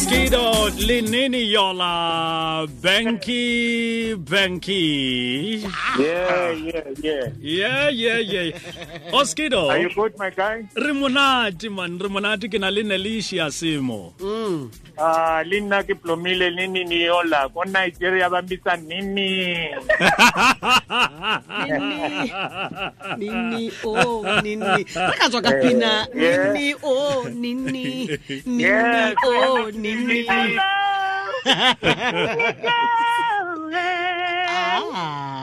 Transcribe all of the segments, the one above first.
Oskido Linini Yola Banky Banky. Yeah, yeah, yeah. Yeah, yeah, yeah. Oskido. Are you good, my guy? Re monate man, re monate ke na le Nelisha Simo. Ah, le nna ke plomile nini niola ko Nigeria ba mbitsa nini. nini o nini re ka tswa ka pina Yeah. nini o nini nini Yes. o nini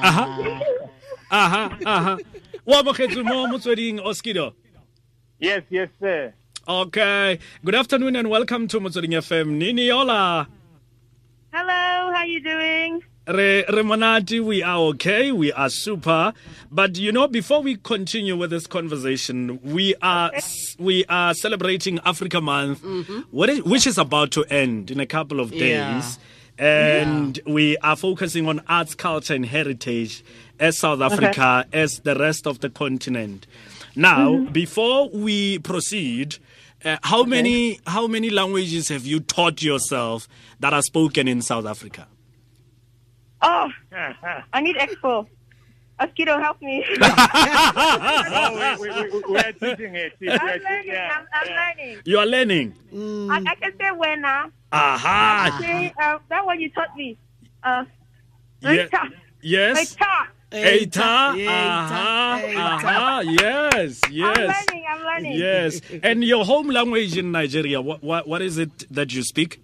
Aha. Aha, aha. Wa bogetse mo motsweding Oskido. Yes, yes, sir. Okay. Good afternoon and welcome to Motsweding FM. Niniola. Hello, how you doing? Re, re monate, we are okay, we are super. But you know, before we continue with this conversation, we are we are celebrating Africa Month, what is, which is about to end in a couple of Yeah. days. And we are focusing on arts, culture, and heritage as South Africa, as the rest of the continent. Now, before we proceed, uh, how many how many languages have you taught yourself that are spoken in South Africa? Oh, I need expo. Mosquito, help me. oh, we, we, we, we are teaching it. We I'm are teaching- learning. yeah, I'm, I'm yeah. learning. You are learning. I, I can say when now. Aha. Say, uh, that one you taught me. Uh, Yeah. Rita. Yes. Rita. Eta. Eita, Aha. eita. Aha. Yes. I'm Yes. learning. I'm learning. Yes. And your home language in Nigeria, what, what, what is it that you speak?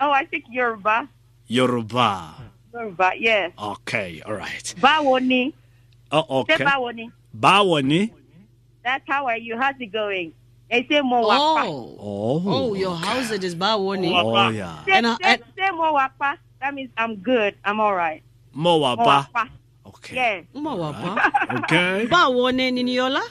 Oh, I speak Yoruba. Yoruba. Yoruba, yes. Okay. All right. Bawoni. Oh, Say okay. Bawoni. Bawani. That's how are you? How's it going? They say more wapa. oh Oh. oh your oh, house it is bawoni Oh, yeah. Say, And I- say, and- say more wapa. That means I'm good. I'm all right. More Mowapa. wapa. Okay. Yes. umawapa Okay. bawone nini yola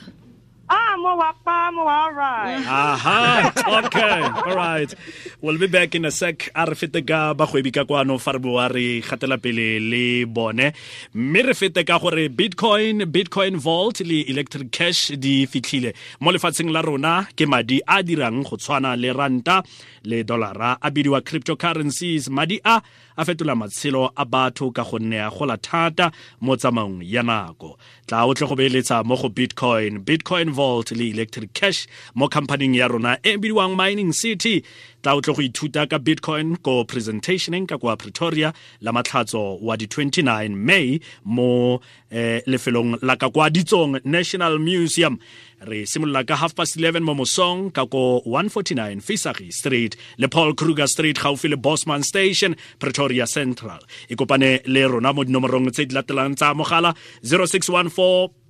Ah, more wapa. More all right. Aha. Okay. All right. We'll be back in a sec. A re fete ka bagwebi ka kwano fa re boa re gatela pele le bone. Mme re fete ka gore Bitcoin, Bitcoin Vault le Electric Cash di fitlhile mo lefatsheng la rona ke madi a dirang go tshwana le ranta le dollara a bidiwa cryptocurrencies madi a a fetola matshelo a batho ka gonne a gola thata mo tsamaong ya nako. Tla o tle go beeletsa mo go bitcoin. Bitcoin vault le electric cash mo company ya rona e bidiwang mining city tla o tle go ithuta ka bitcoin ko presentationeng ka kwa pretoria la matlhatso wa di-29 may mo eh, lefelong la ka kwa ditsong national museum. Re simolola ka half past 11 mo mosong ka ko 149 fisagi street le paul kruger street gaufi le bosman station pretoria central. E kopane le rona mo dinomorong tse di latelang tsa mogala 0614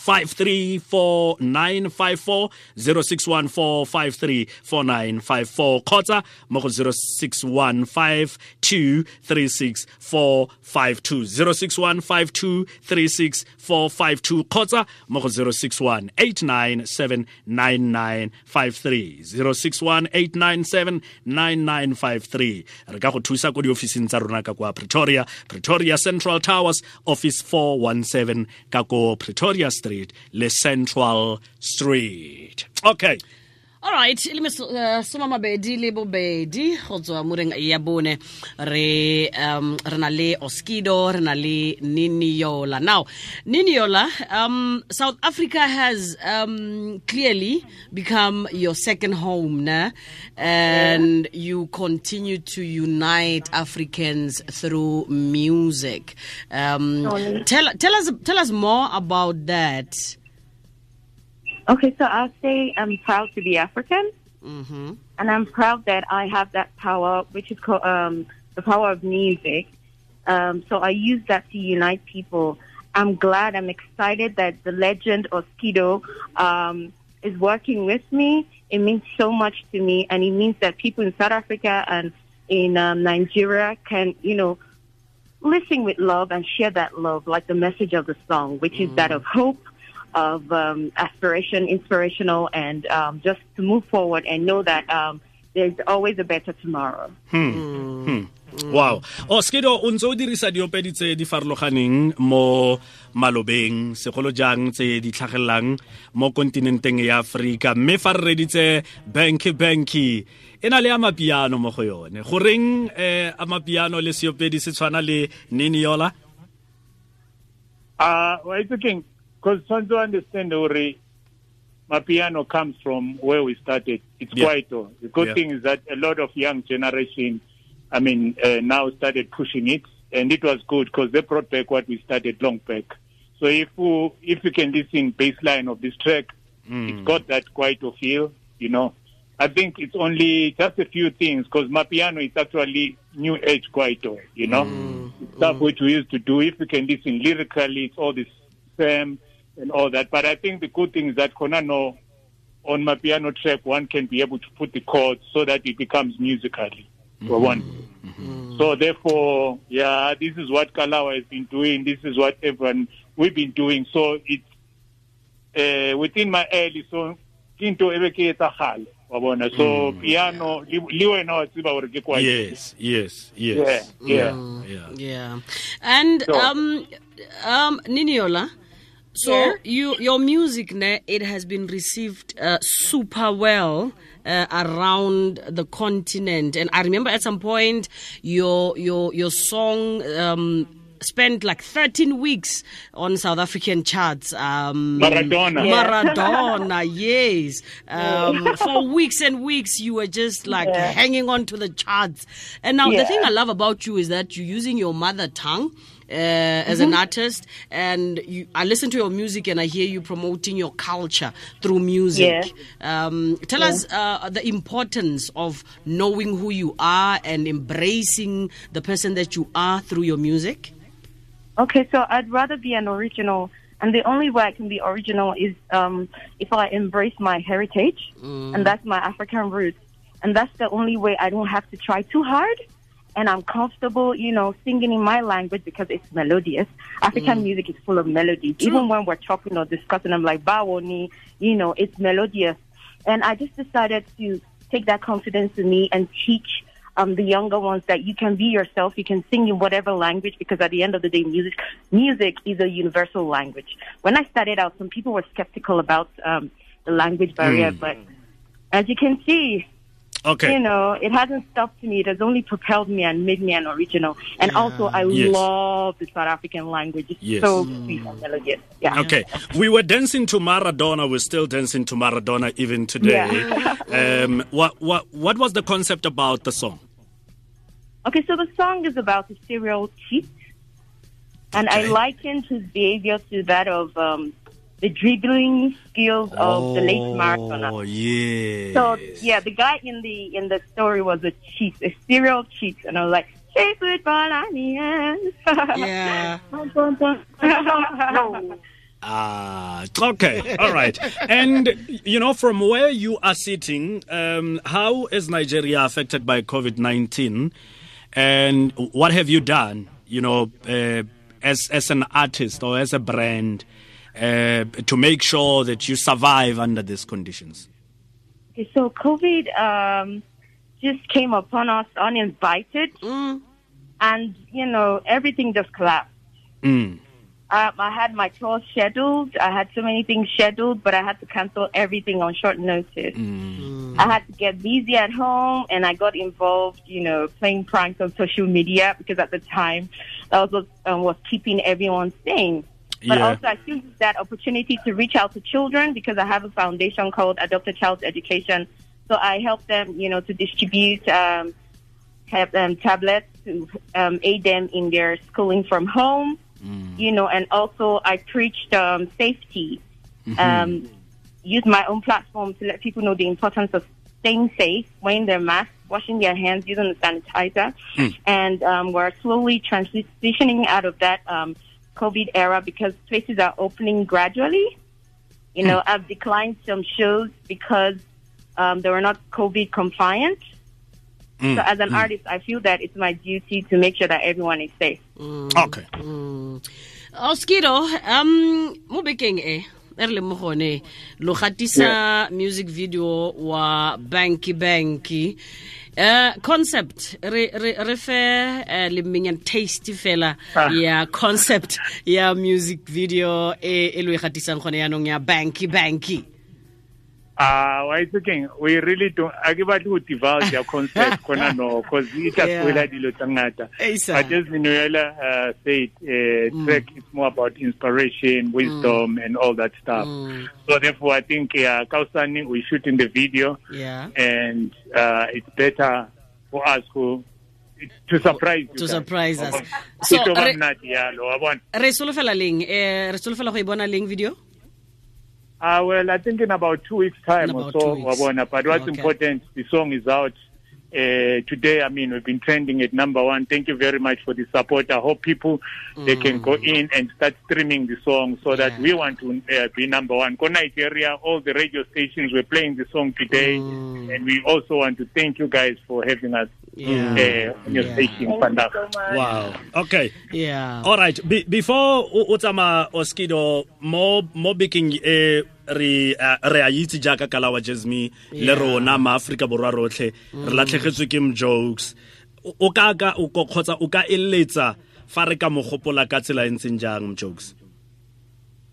534954 0614534954 kgotsa mo go 0615236452 0615236452 kgotsa mo go 0618979953 0618979953 re ka go thusa ko diofising tsa rona ka kwa pretoria pretoria central towers office 417 ka ko pretoria street le central street. Okay all right e le uh, soma mabedi le bobedi. Go tswa mo reng ya bone. Re um re na le oskido re na le niniola now niniola um south africa has um clearly become your second home na? and you continue to unite africans through music. Um tell tell us tell us more about that Okay, so I'll say I'm proud to be African, mm-hmm. and I'm proud that I have that power, which is called um, the power of music. Um, so I use that to unite people. I'm glad, I'm excited that the legend Oskido um, is working with me. It means so much to me, and it means that people in South Africa and in um, Nigeria can, you know, listen with love and share that love, like the message of the song, which is that of hope, of um, aspiration, inspirational, and um, just to move forward and know that um, there's always a better tomorrow. Hmm. wow Oskido o ntse o dirisa diopedi tse di farologaneng mo malobeng segolo jang tse di tlhagelelang mo kontinenteng ya aforika mme fa re reditse banky banky e na le amapiano mo go yone goreng um amapiano le seopedi se tshwana le niniola Uh, well, it's okay. Because trying to understand Uri, amapiano comes from where we started. It's Yeah. Kwaito. The good Yeah. thing is that a lot of young generation, I mean, uh, now started pushing it, and it was good because they brought back what we started long back. So if you, if you can listen baseline of this track, hmm. it's got that Kwaito feel, you know. I think it's only just a few things because amapiano is actually new age Kwaito, you know. Hmm. It's stuff hmm. which we used to do. If you can listen lyrically, it's all the same and all that. But I think the good thing is that Konano on amapiano track, one can be able to put the chords so that it becomes musically for one. So therefore, yeah, this is what Kalawa has been doing. This is what everyone we've been doing. So it's uh, within my early so into ebe ke etsagale wa bona so piano le le wena wa tseba gore ke kwa yes yes yeah yes yeah yeah Yeah. And So- um um Niniola, so Yeah. you your music ne, it has been received uh, super well uh, around the continent and I remember at some point your your your song um spent like 13 weeks on South African charts um Maradona. Yeah. Maradona, yes. Um, for weeks and weeks, you were just like Yeah. hanging on to the charts. And now, the thing I love about you is that you're using your mother tongue. Uh, as Mm-hmm. an artist, and you, I listen to your music and I hear you promoting your culture through music. Um, tell us uh, the importance of knowing who you are and embracing the person that you are through your music. Okay, so I'd rather be an original, and the only way I can be original is um, if I embrace my heritage, and that's my African roots, and that's the only way I don't have to try too hard, and I'm comfortable, you know, singing in my language because it's melodious. African music is full of melodies. Even when we're talking or discussing, I'm like bawoni, you know, it's melodious, and I just decided to take that confidence in me and teach um, the younger ones that you can be yourself. You can sing in whatever language because at the end of the day, music music is a universal language. When I started out, some people were skeptical about um, the language barrier, but as you can see, okay you know, it hasn't stopped me. It has only propelled me and made me an original. And also, I Yes. love the South African language. It's Yes. so sweet and. Yeah. Okay, we were dancing to Maradona. We're still dancing to Maradona even today. um, what what what was the concept about the song? Okay, so the song is about a serial cheat, and I likened his behavior to that of um, the dribbling skills of the late Maradona. Oh yeah. So yeah, the guy in the in the story was a cheat, a serial cheat, and I was like, "Say football on the end." Yeah. Ah, okay, all right. And you know, from where you are sitting, um, how is Nigeria affected by COVID nineteen, and what have you done? You know, uh, as as an artist or as a brand, uh, to make sure that you survive under these conditions. Okay, so COVID um, just came upon us uninvited, Mm. and you know everything just collapsed. Mm. Um, I had my tour scheduled. I had so many things scheduled, but I had to cancel everything on short notice. I had to get busy at home, and I got involved, you know, playing pranks on social media because at the time that was what um, was keeping everyone sane. But Yeah. also, I used that opportunity to reach out to children because I have a foundation called Adopted Child Education. So I help them, you know, to distribute um, have, um, tablets to um, aid them in their schooling from home. You know, and also I preached um, safety. Um, use my own platform to let people know the importance of staying safe, wearing their masks, washing their hands, using the sanitizer. And um, we're slowly transitioning out of that um, COVID era because places are opening gradually. You know, I've declined some shows because um, they were not COVID compliant. Mm. So as an artist, I feel that it's my duty to make sure that everyone is safe. Okay. Oskido, um mo bekeng e e re le mo gone lo gatisa music video wa Banky Banky uh concept re re re fe uh, le mmeng taste fela Ah. ya concept ya music video e e lo e gatisang gone yaanong ya banky banky Ah, why thinking we really don't I give out to divulge your concept kona no because it has Yeah. yeah. dilo tangata. Sir. But as Minuela uh, said, uh, mm. track is more about inspiration, wisdom, mm. and all that stuff. mm. So therefore, I think uh, Kausani, we shoot in the video, yeah and uh, it's better for us who to surprise To surprise us. So, re- solo fela re solofela leng eh re solofela go e bona leng video Uh, well, I think in about two weeks' time or so. Wabona. But what's Okay. important, the song is out. Uh, today, I mean, we've been trending at number one. Thank you very much for the support. I hope people they can go in and start streaming the song so that Mm. We want to uh, be number one. Go Nigeria, all the radio stations were playing the song today, Mm. and we also want to thank you guys for having us Yeah. uh, your Yeah. you so wow okay yeah all right Be before o tsama oskido mo mo biking e re re a itse jaaka kalawa jasmi le rona ma Africa borwa rotlhe re latlhegetswe ke mjokes o o ka ka o kgotsa o ka eletsa fa re ka mogopola ka tsela e ntseng jang jokes.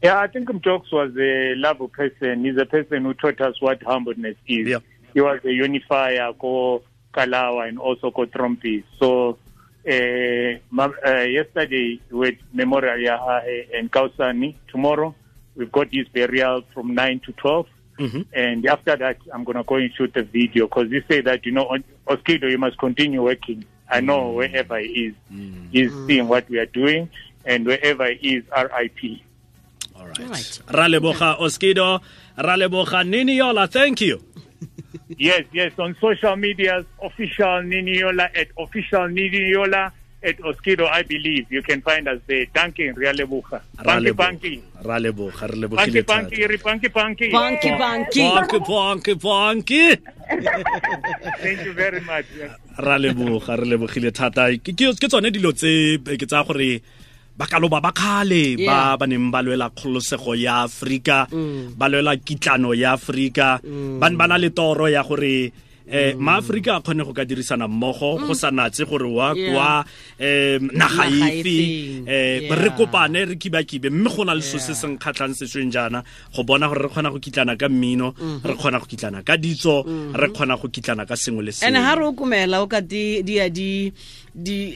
Yeah, I think Jokes was a love person. He's a person who taught us what humbleness is. Yeah. He was a unifier, ko Kalawa, and also ko Trompi. So, uh, uh, yesterday with Memorial Yaha and Kausani. Tomorrow, we've got his burial from 9 to 12. Mhm. And after that, I'm going to go and shoot a video because they say that, you know, on- Oskido, you must continue working. I know wherever he is, he's seeing what we are doing. And wherever he is, RIP. all right Alright. ra leboga oskido ra leboga niniola thank you Yes, yes, on social medias, official Niniola at official Niniola at Oskido, I believe. You can find us there. Duncan Rialebucha. Ra Punky leboga. Punky. ra leboga re Punky lebogile Punky, thata re Punky Punky. banky banky bonke bonke bonke Thank you very much. ra leboga re lebogile thata ke ke ke tsone dilo tse ke tsa gore ba kaloba ba kgale Yeah. ba ba neng ba lwela kgololosego ya aforika ba lwela kitlano ya aforika ba ne ba na le toro ya gore eh maaforika a kgone go ka dirisana mmogo go sa natse gore wa Yeah. kwa um naga Naga efe eh Yeah. re kopane re kibakibe mme go na le so se se nkgatlhang sešweng jaana go bona gore re kgona go kitlana ka mmino re kgona go kitlana ka ditso re kgona go kitlana ka sengwe le and ga ha re o kumela o ka di di di di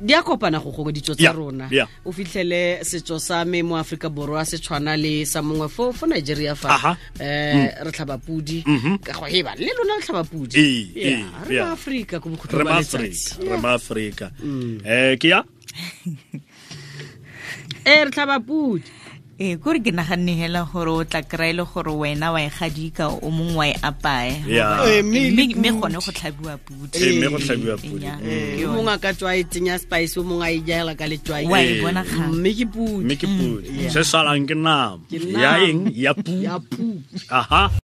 di a kopana go gongwe ditso tsa rona. o fitlhele setso sa me mo aforika borwa se tshwana le sa mongwe fo fo nigeria fa. Um re tlhaba pudi. Ka go heba le lona le tlhaba pudi. Ee, ee, re maaforika ko re ma ba letsatsi re maaforika um ke ya? E re tlhaba pudi ee kore ke naganne hela gore o tla kry-a e le gore wena wa e gadika o mongwe wa e apaye. Eh, mme mme gone go tlhabiwa pudi e mme go tlhabiwa puti e mong o mongwe a ka tswa e tsenya spice o mongwe a e jaela ka letswai. Wa Ee. e ke pudi mme ke puti se salang ke nama. Ya eng? Ya pu aha